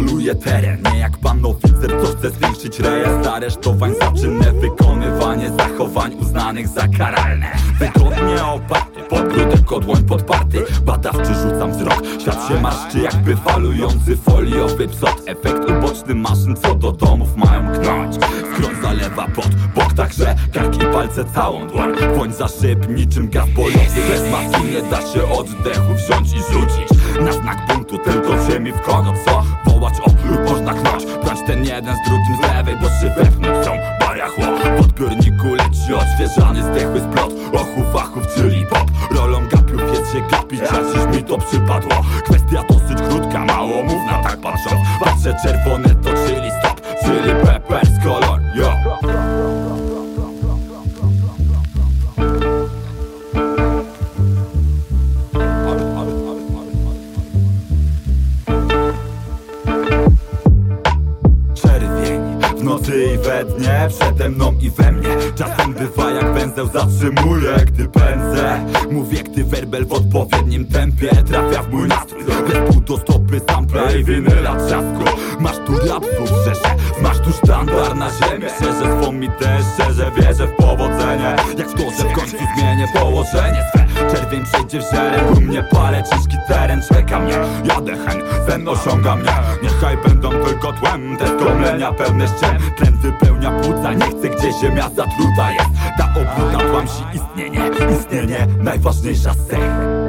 Nie jak pan oficer, co chce zwiększyć rejestr. Aresztowań za czynne wykonywanie zachowań uznanych za karalne. Wygodnie oparty, podbródek odłoń podparty. Badawczy rzucam wzrok, świat się marszczy jakby falujący foliowy psot Efekt uboczny maszyn, co do domów mają knąć Skroń zalewa pod bok, także. Kark i palce całą dłoń. Woń za szyb niczym gaz bojowy Bez maski nie da się oddechu wziąć i rzucić. Na znak buntu tylko ziemi w kogo ten jeden z drugim z lewej, bo się wewnątrz są bariachło W odbiorniku leci odświeżany zdechły splot Ochów, wachów, czyli pop. Rolą gapiów jest się gapić, a dziś mi to przypadło. Kwestia dosyć krótka, mało mówna tak patrząc. Patrzę czerwone to nocy i we dnie Przede mną i we mnie. Czasem bywa jak węzeł zatrzymuje Gdy pędzę. Mówię gdy werbel w odpowiednim tempie Trafia w mój nastrój. Bez pół do stopy sample i winyla trzasku Masz tu rapsów rzesze Masz tu sztandar na ziemię. Szerzę swą ideę szczerze Wierzę w powodzenie. Jak w to, że w końcu zmienię położenie Czerwień przejdzie w zieleń U mnie palę ciężki teren Czeka mnie. Jadę hen Sen osiąga mnie. Niechaj będą tylko tłem Te skomlenia pełne ścian. Tlen wypełnia płuca Nie chcę gdzie ziemia zatruta jest. Ta obłuda tłamsi istnienie Istnienie najważniejsza z cech